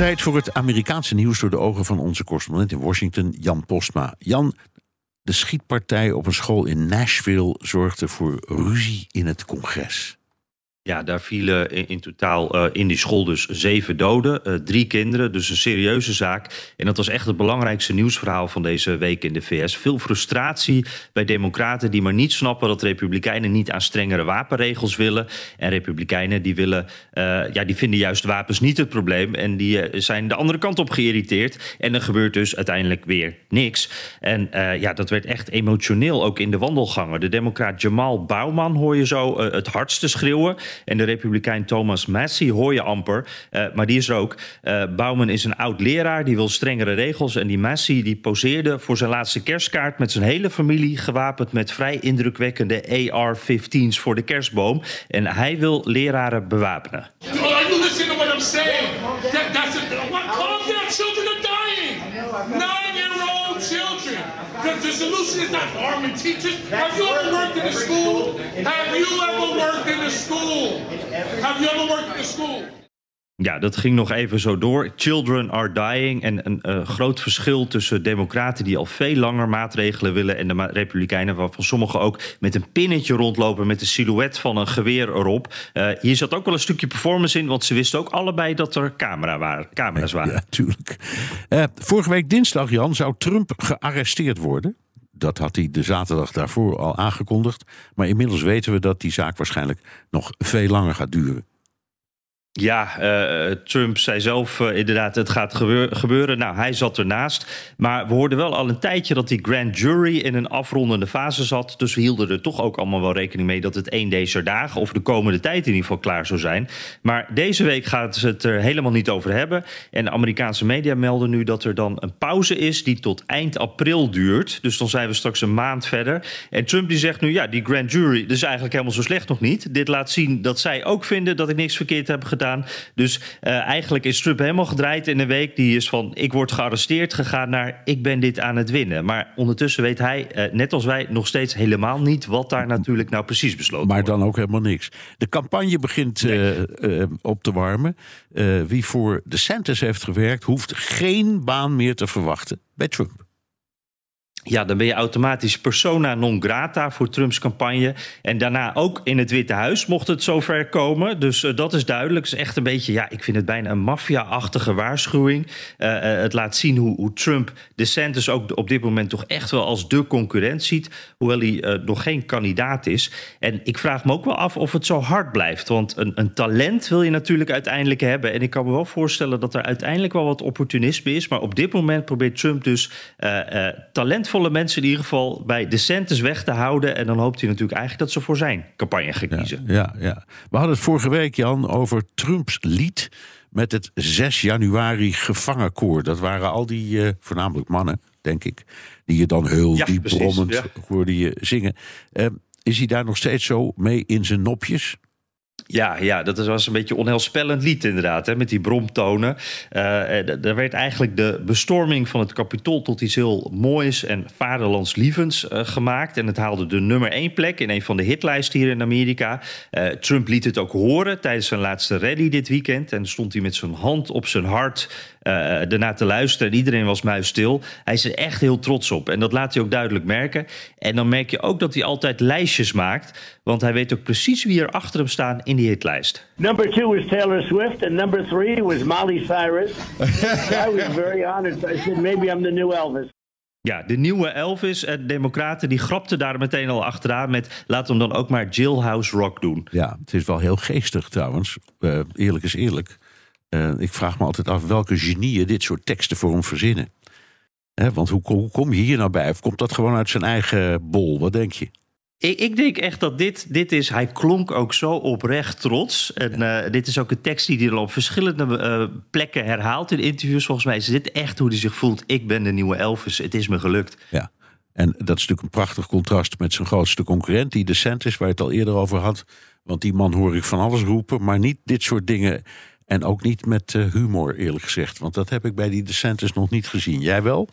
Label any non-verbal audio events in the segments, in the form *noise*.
Tijd voor het Amerikaanse nieuws door de ogen van onze correspondent in Washington, Jan Postma. Jan, de schietpartij op een school in Nashville zorgde voor ruzie in het congres. Ja, daar vielen in, totaal uh, in die school dus zeven doden, uh, drie kinderen. Dus een serieuze zaak. En dat was echt het belangrijkste nieuwsverhaal van deze week in de VS. Veel frustratie bij democraten die maar niet snappen dat republikeinen niet aan strengere wapenregels willen. En republikeinen die willen, uh, ja, die vinden juist wapens niet het probleem. En die zijn de andere kant op geïrriteerd. En er gebeurt dus uiteindelijk weer niks. En ja, dat werd echt emotioneel ook in de wandelgangen. De democraat Jamal Bauman hoor je zo het hardste schreeuwen. En de republikein Thomas Massey hoor je amper, uh, maar die is er ook. Uh, Bauman is een oud leraar, die wil strengere regels. En die Massey die poseerde voor zijn laatste kerstkaart met zijn hele familie... gewapend met vrij indrukwekkende AR-15's voor de kerstboom. En hij wil leraren bewapenen. That's a, what, children are dying. Nine-year-old children. Solution is not arming teachers. Have you ever worked in a school? Have you ever worked in a school? Ja, dat ging nog even zo door. Children are dying. En een uh, groot verschil tussen democraten die al veel langer maatregelen willen... en de republikeinen, waarvan sommigen ook met een pinnetje rondlopen... met de silhouet van een geweer erop. Uh, hier zat ook wel een stukje performance in... want ze wisten ook allebei dat er camera waren, camera's waren. Ja, tuurlijk. Uh, vorige week dinsdag, Jan, zou Trump gearresteerd worden. Dat had hij de zaterdag daarvoor al aangekondigd. Maar inmiddels weten we dat die zaak waarschijnlijk nog veel langer gaat duren. Ja, uh, Trump zei zelf uh, inderdaad, het gaat gebeur gebeuren. Nou, hij zat ernaast. Maar we hoorden wel al een tijdje dat die grand jury in een afrondende fase zat. Dus we hielden er toch ook allemaal wel rekening mee dat het één deze dagen of de komende tijd in ieder geval klaar zou zijn. Maar deze week gaat ze het er helemaal niet over hebben. En de Amerikaanse media melden nu dat er dan een pauze is die tot eind april duurt. Dus dan zijn we straks een maand verder. En Trump die zegt nu, ja, die grand jury, dat is eigenlijk helemaal zo slecht nog niet. Dit laat zien dat zij ook vinden dat ik niks verkeerd heb gedaan. Dus uh, eigenlijk is Trump helemaal gedraaid in een week. Die is van ik word gearresteerd gegaan naar ik ben dit aan het winnen. Maar ondertussen weet hij, uh, net als wij, nog steeds helemaal niet wat daar natuurlijk nou precies besloten maar wordt. Maar dan ook helemaal niks. De campagne begint nee. uh, op te warmen. wie voor de Santos heeft gewerkt, hoeft geen baan meer te verwachten bij Trump. Ja, dan ben je automatisch persona non grata voor Trumps campagne. En daarna ook in het Witte Huis mocht het zover komen. Dus uh, dat is duidelijk. Het is echt een beetje, ja, ik vind het bijna een maffia-achtige waarschuwing. Uh, uh, het laat zien hoe, hoe Trump DeSantis ook op dit moment toch echt wel als de concurrent ziet. Hoewel hij nog geen kandidaat is. En ik vraag me ook wel af of het zo hard blijft. Want een, een talent wil je natuurlijk uiteindelijk hebben. En ik kan me wel voorstellen dat er uiteindelijk wel wat opportunisme is. Maar op dit moment probeert Trump dus talent volle mensen in ieder geval bij DeSantis weg te houden. En dan hoopt hij natuurlijk eigenlijk dat ze voor zijn campagne gaan kiezen. Ja, ja, ja. We hadden het vorige week, Jan, over Trumps lied met het 6 januari gevangenkoor. Dat waren al die, uh, voornamelijk mannen, denk ik, die je dan heel ja, diep brommend ja. hoorde je zingen. Uh, is hij daar nog steeds zo mee in zijn nopjes? Ja, ja, dat was een beetje onheilspellend lied inderdaad, hè, met die bromtonen. Uh, daar werd eigenlijk de bestorming van het kapitool tot iets heel moois en vaderlandslievends uh, gemaakt. En het haalde de nummer één plek in een van de hitlijsten hier in Amerika. Trump liet het ook horen tijdens zijn laatste rally dit weekend. En stond hij met zijn hand op zijn hart daarna te luisteren. En iedereen was muisstil. Hij is er echt heel trots op. En dat laat hij ook duidelijk merken. En dan merk je ook dat hij altijd lijstjes maakt. Want hij weet ook precies wie er achter hem staan in die hitlijst. Number two was Taylor Swift. And number three was Molly Cyrus. *laughs* I was very honored. I said, maybe I'm the new Elvis. Ja, de nieuwe Elvis. En Democraten die grapten daar meteen al achteraan met... laat hem dan ook maar Jailhouse Rock doen. Ja, het is wel heel geestig trouwens. Uh, eerlijk is eerlijk. Uh, ik vraag me altijd af welke genieën dit soort teksten voor hem verzinnen. He, want hoe, hoe, kom je hier nou bij? Of komt dat gewoon uit zijn eigen bol? Wat denk je? Ik, ik, denk echt dat dit, dit is. Hij klonk ook zo oprecht trots. En uh, dit is ook een tekst die hij op verschillende uh, plekken herhaalt in interviews. Volgens mij is dit echt hoe hij zich voelt. Ik ben de nieuwe Elvis. Het is me gelukt. Ja. En dat is natuurlijk een prachtig contrast met zijn grootste concurrent, die DeSantis, waar je het al eerder over had. Want die man hoor ik van alles roepen, maar niet dit soort dingen. En ook niet met uh, humor, eerlijk gezegd. Want dat heb ik bij die DeSantis nog niet gezien. Jij wel?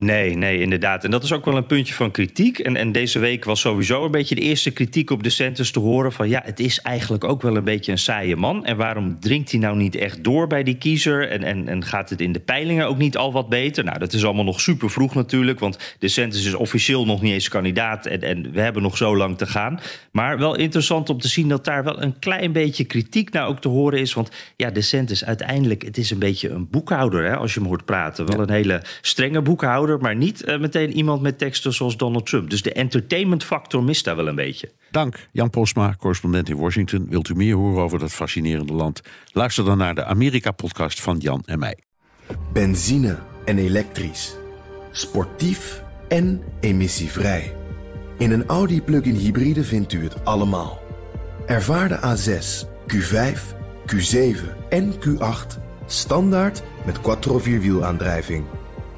Nee, nee, inderdaad. En dat is ook wel een puntje van kritiek. En, en deze week was sowieso een beetje de eerste kritiek op de te horen van ja, het is eigenlijk ook wel een beetje een saaie man. En waarom dringt hij nou niet echt door bij die kiezer? En, en, en gaat het in de peilingen ook niet al wat beter? Nou, dat is allemaal nog super vroeg natuurlijk, want de is officieel nog niet eens kandidaat en, en we hebben nog zo lang te gaan. Maar wel interessant om te zien dat daar wel een klein beetje kritiek nou ook te horen is. Want ja, de centers uiteindelijk, het is een beetje een boekhouder hè, als je hem hoort praten. Wel een hele strenge boekhouder maar niet uh, meteen iemand met teksten zoals Donald Trump. Dus de entertainment factor mist daar wel een beetje. Dank, Jan Posma, correspondent in Washington. Wilt u meer horen over dat fascinerende land? Luister dan naar de Amerika-podcast van Jan en mij. Benzine en elektrisch. Sportief en emissievrij. In een Audi plug-in hybride vindt u het allemaal. Ervaar de A6, Q5, Q7 en Q8 standaard met quattro vierwielaandrijving.